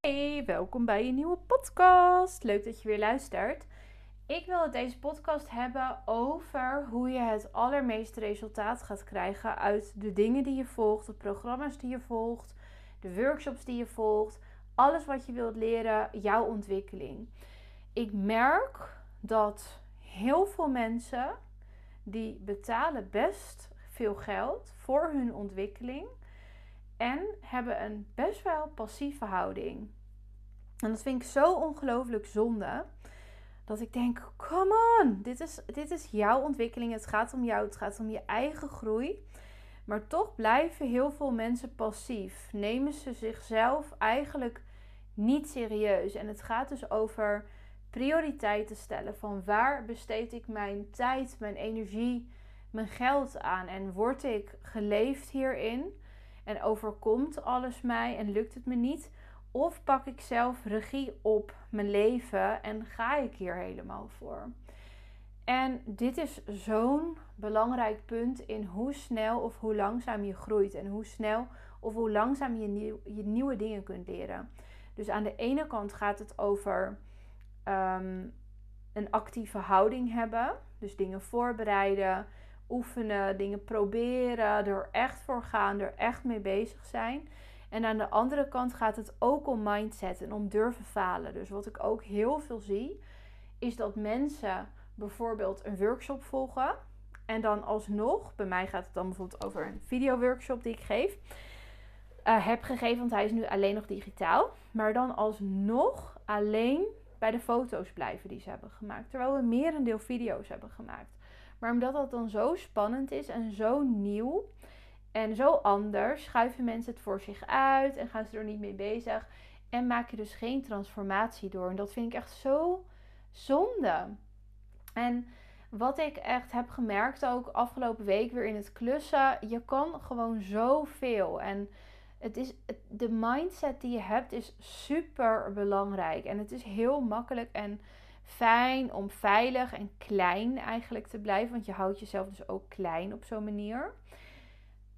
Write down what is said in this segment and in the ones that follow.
Hey, welkom bij een nieuwe podcast. Leuk dat je weer luistert. Ik wil het deze podcast hebben over hoe je het allermeeste resultaat gaat krijgen uit de dingen die je volgt, de programma's die je volgt, de workshops die je volgt, alles wat je wilt leren, jouw ontwikkeling. Ik merk dat heel veel mensen die betalen best veel geld voor hun ontwikkeling en hebben een best wel passieve houding. En dat vind ik zo ongelooflijk zonde. Dat ik denk, come on, dit is, dit is jouw ontwikkeling. Het gaat om jou, het gaat om je eigen groei. Maar toch blijven heel veel mensen passief. Nemen ze zichzelf eigenlijk niet serieus. En het gaat dus over prioriteiten stellen. Van waar besteed ik mijn tijd, mijn energie, mijn geld aan? En word ik geleefd hierin? En overkomt alles mij en lukt het me niet? Of pak ik zelf regie op mijn leven en ga ik hier helemaal voor? En dit is zo'n belangrijk punt in hoe snel of hoe langzaam je groeit. En hoe snel of hoe langzaam je, je nieuwe dingen kunt leren. Dus aan de ene kant gaat het over ehm, een actieve houding hebben. Dus dingen voorbereiden, oefenen, dingen proberen, er echt voor gaan, er echt mee bezig zijn. En aan de andere kant gaat het ook om mindset en om durven falen. Dus wat ik ook heel veel zie, is dat mensen bijvoorbeeld een workshop volgen. En dan alsnog, bij mij gaat het dan bijvoorbeeld over een video-workshop die ik geef. Uh, heb gegeven, want hij is nu alleen nog digitaal. Maar dan alsnog alleen bij de foto's blijven die ze hebben gemaakt. Terwijl we meer een deel video's hebben gemaakt. Maar omdat dat dan zo spannend is en zo nieuw en zo anders, schuiven mensen het voor zich uit en gaan ze er niet mee bezig. En maak je dus geen transformatie door. En dat vind ik echt zo zonde. En wat ik echt heb gemerkt ook afgelopen week weer in het klussen, je kan gewoon zoveel. En het is, de mindset die je hebt is super belangrijk. En het is heel makkelijk en fijn om veilig en klein eigenlijk te blijven. Want je houdt jezelf dus ook klein op zo'n manier.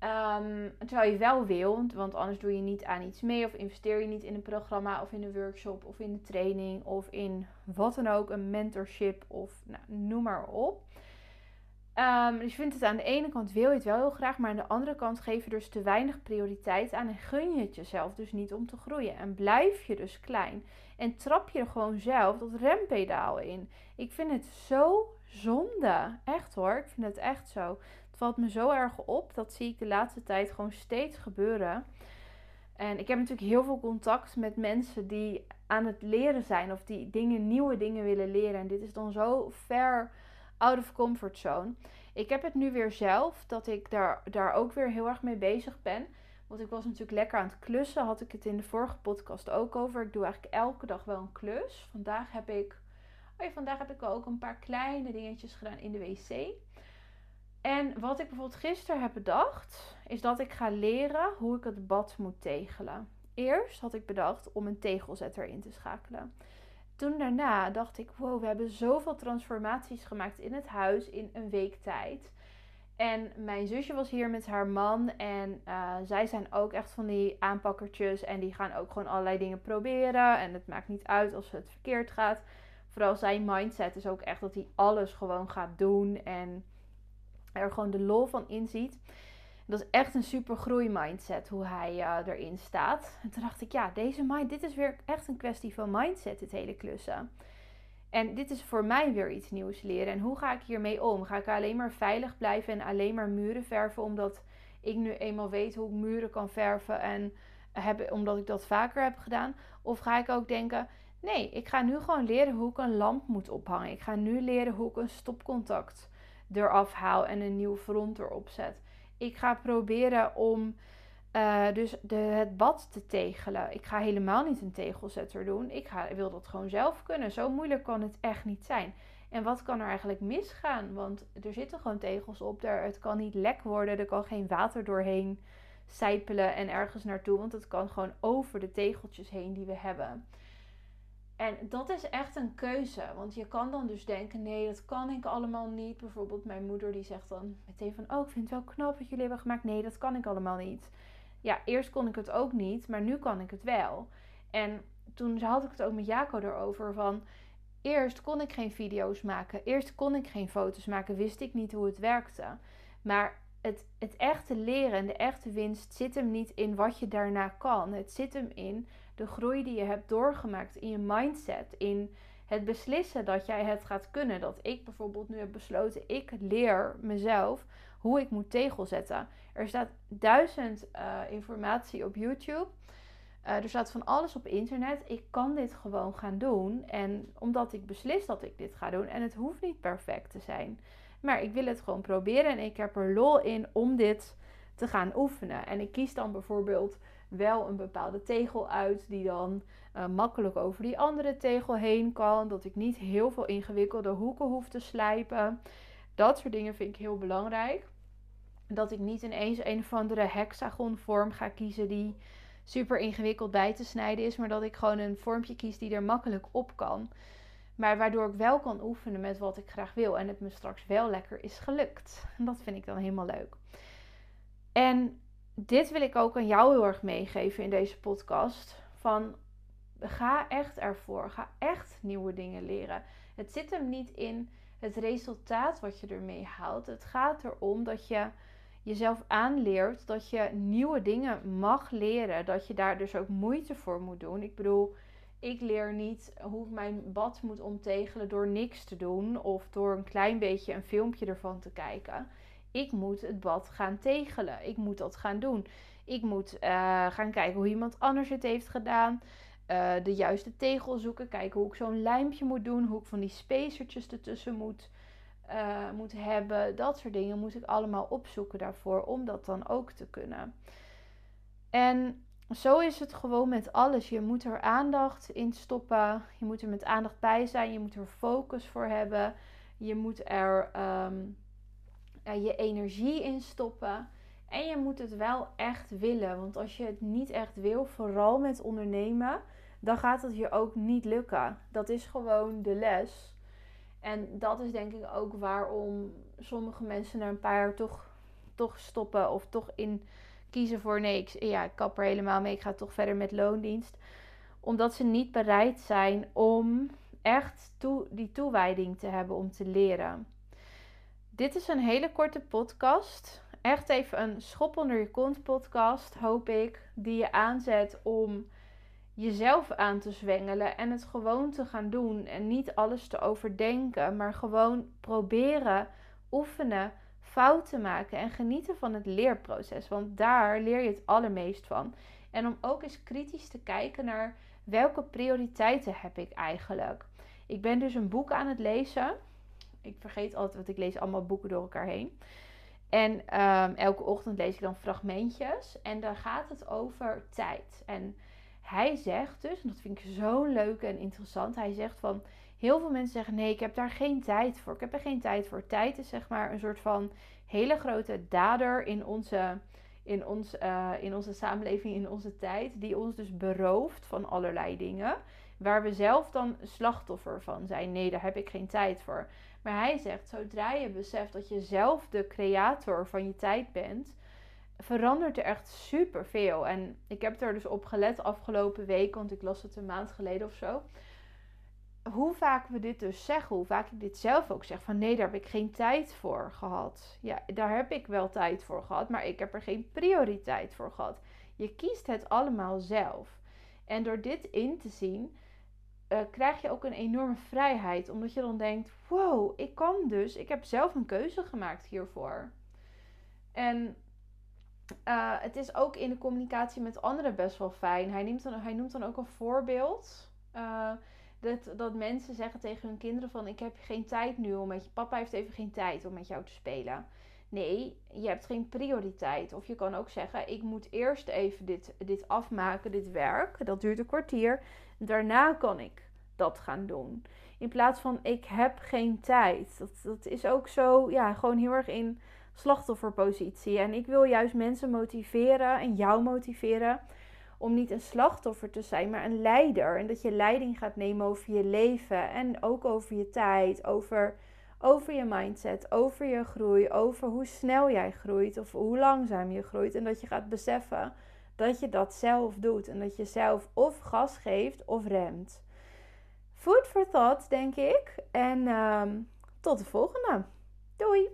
Um, terwijl je wel wil, want anders doe je niet aan iets mee of investeer je niet in een programma of in een workshop of in een training of in wat dan ook, een mentorship of nou, noem maar op. Um, dus je vindt het aan de ene kant wil je het wel heel graag, maar aan de andere kant geef je dus te weinig prioriteit aan en gun je het jezelf dus niet om te groeien. En blijf je dus klein en trap je er gewoon zelf dat rempedaal in. Ik vind het zo zonde. Echt hoor, ik vind het echt zo. Het valt me zo erg op. Dat zie ik de laatste tijd gewoon steeds gebeuren. En ik heb natuurlijk heel veel contact met mensen die aan het leren zijn of die dingen, nieuwe dingen willen leren. En dit is dan zo ver out of comfort zone. Ik heb het nu weer zelf, dat ik daar, daar ook weer heel erg mee bezig ben. Want ik was natuurlijk lekker aan het klussen. Had ik het in de vorige podcast ook over. Ik doe eigenlijk elke dag wel een klus. Vandaag heb ik. Oh ja, vandaag heb ik ook een paar kleine dingetjes gedaan in de wc. En wat ik bijvoorbeeld gisteren heb bedacht, is dat ik ga leren hoe ik het bad moet tegelen. Eerst had ik bedacht om een tegelzetter in te schakelen. Toen daarna dacht ik, wow, we hebben zoveel transformaties gemaakt in het huis in een week tijd. En mijn zusje was hier met haar man. En uh, zij zijn ook echt van die aanpakkertjes. En die gaan ook gewoon allerlei dingen proberen. En het maakt niet uit als het verkeerd gaat. Vooral zijn mindset is ook echt dat hij alles gewoon gaat doen. En er gewoon de lol van inziet. Dat is echt een super groei mindset hoe hij uh, erin staat. En toen dacht ik, ja, deze mind, dit is weer echt een kwestie van mindset, het hele klussen. En dit is voor mij weer iets nieuws leren. En hoe ga ik hiermee om? Ga ik alleen maar veilig blijven en alleen maar muren verven omdat ik nu eenmaal weet hoe ik muren kan verven en heb, omdat ik dat vaker heb gedaan? Of ga ik ook denken, nee, ik ga nu gewoon leren hoe ik een lamp moet ophangen. Ik ga nu leren hoe ik een stopcontact eraf haal en een nieuw front erop zet. Ik ga proberen om uh, dus de, het bad te tegelen. Ik ga helemaal niet een tegelzetter doen. Ik ga, wil dat gewoon zelf kunnen. Zo moeilijk kan het echt niet zijn. En wat kan er eigenlijk misgaan? Want er zitten gewoon tegels op. Er, het kan niet lek worden. Er kan geen water doorheen sijpelen en ergens naartoe. Want het kan gewoon over de tegeltjes heen die we hebben. En dat is echt een keuze. Want je kan dan dus denken: nee, dat kan ik allemaal niet. Bijvoorbeeld mijn moeder die zegt dan meteen van: oh, ik vind het wel knap wat jullie hebben gemaakt. Nee, dat kan ik allemaal niet. Ja, eerst kon ik het ook niet, maar nu kan ik het wel. En toen had ik het ook met Jaco erover van... Eerst kon ik geen video's maken. Eerst kon ik geen foto's maken. Wist ik niet hoe het werkte. Maar het, het echte leren en de echte winst zit hem niet in wat je daarna kan. Het zit hem in de groei die je hebt doorgemaakt in je mindset. In het beslissen dat jij het gaat kunnen. Dat ik bijvoorbeeld nu heb besloten, ik leer mezelf hoe ik moet tegel zetten. Er staat duizend uh, informatie op YouTube. Uh, er staat van alles op internet. Ik kan dit gewoon gaan doen. En omdat ik beslis dat ik dit ga doen. En het hoeft niet perfect te zijn. Maar ik wil het gewoon proberen. En ik heb er lol in om dit te gaan oefenen. En ik kies dan bijvoorbeeld wel een bepaalde tegel uit. Die dan uh, makkelijk over die andere tegel heen kan. Dat ik niet heel veel ingewikkelde hoeken hoef te slijpen. Dat soort dingen vind ik heel belangrijk. Dat ik niet ineens een of andere hexagon vorm ga kiezen die super ingewikkeld bij te snijden is. Maar dat ik gewoon een vormpje kies die er makkelijk op kan. Maar waardoor ik wel kan oefenen met wat ik graag wil. En het me straks wel lekker is gelukt. Dat vind ik dan helemaal leuk. En dit wil ik ook aan jou heel erg meegeven in deze podcast. Van ga echt ervoor. Ga echt nieuwe dingen leren. Het zit hem niet in het resultaat wat je ermee haalt. Het gaat erom dat je jezelf aanleert dat je nieuwe dingen mag leren. Dat je daar dus ook moeite voor moet doen. Ik bedoel, ik leer niet hoe ik mijn bad moet omtegelen door niks te doen of door een klein beetje een filmpje ervan te kijken. Ik moet het bad gaan tegelen. Ik moet dat gaan doen. Ik moet uh, gaan kijken hoe iemand anders het heeft gedaan. Uh, de juiste tegel zoeken. Kijken hoe ik zo'n lijmpje moet doen. Hoe ik van die spacertjes ertussen moet, uh, hebben. Dat soort dingen moet ik allemaal opzoeken daarvoor. Om dat dan ook te kunnen. En zo is het gewoon met alles. Je moet er aandacht in stoppen. Je moet er met aandacht bij zijn. Je moet er focus voor hebben. Je moet er um, je energie in stoppen. En je moet het wel echt willen. Want als je het niet echt wil, vooral met ondernemen, dan gaat het je ook niet lukken. Dat is gewoon de les. En dat is denk ik ook waarom sommige mensen na een paar jaar toch, toch stoppen of toch in kiezen voor nee, ik, ja, ik kap er helemaal mee, ik ga toch verder met loondienst. Omdat ze niet bereid zijn om echt toe, die toewijding te hebben om te leren. Dit is een hele korte podcast. Echt even een schop onder je kont podcast, hoop ik. Die je aanzet om jezelf aan te zwengelen en het gewoon te gaan doen. En niet alles te overdenken, maar gewoon proberen, oefenen, fouten maken en genieten van het leerproces. Want daar leer je het allermeest van. En om ook eens kritisch te kijken naar welke prioriteiten heb ik eigenlijk. Ik ben dus een boek aan het lezen. Ik vergeet altijd, want ik lees allemaal boeken door elkaar heen. En ehm, elke ochtend lees ik dan fragmentjes. En daar gaat het over tijd. En hij zegt dus, en dat vind ik zo leuk en interessant. Hij zegt van, heel veel mensen zeggen nee, ik heb daar geen tijd voor. Ik heb er geen tijd voor. Tijd is zeg maar een soort van hele grote dader in onze, in ons, uh, in onze samenleving, in onze tijd. Die ons dus berooft van allerlei dingen. Waar we zelf dan slachtoffer van zijn. Nee, daar heb ik geen tijd voor. Maar hij zegt, zodra je beseft dat je zelf de creator van je tijd bent, verandert er echt superveel. En ik heb er dus op gelet afgelopen week, want ik las het een maand geleden of zo. Hoe vaak we dit dus zeggen, hoe vaak ik dit zelf ook zeg: van nee, daar heb ik geen tijd voor gehad. Ja, daar heb ik wel tijd voor gehad, maar ik heb er geen prioriteit voor gehad. Je kiest het allemaal zelf. En door dit in te zien, uh, krijg je ook een enorme vrijheid. Omdat je dan denkt: wow, ik kan dus, ik heb zelf een keuze gemaakt hiervoor. En uh, het is ook in de communicatie met anderen best wel fijn. Hij, neemt dan, hij noemt dan ook een voorbeeld. Uh, dat, dat mensen zeggen tegen hun kinderen van... ik heb geen tijd nu om met je... Papa heeft even geen tijd om met jou te spelen. Nee, je hebt geen prioriteit. Of je kan ook zeggen, ik moet eerst even dit, dit afmaken, dit werk. Dat duurt een kwartier. Daarna kan ik dat gaan doen. In plaats van, ik heb geen tijd. Dat, dat is ook zo, ja, gewoon heel erg in slachtofferpositie. En ik wil juist mensen motiveren en jou motiveren om niet een slachtoffer te zijn, maar een leider. En dat je leiding gaat nemen over je leven en ook over je tijd, over, over je mindset, over je groei, over hoe snel jij groeit of hoe langzaam je groeit. En dat je gaat beseffen dat je dat zelf doet. En dat je zelf of gas geeft of remt. Food for thought, denk ik. En ehm, tot de volgende. Doei!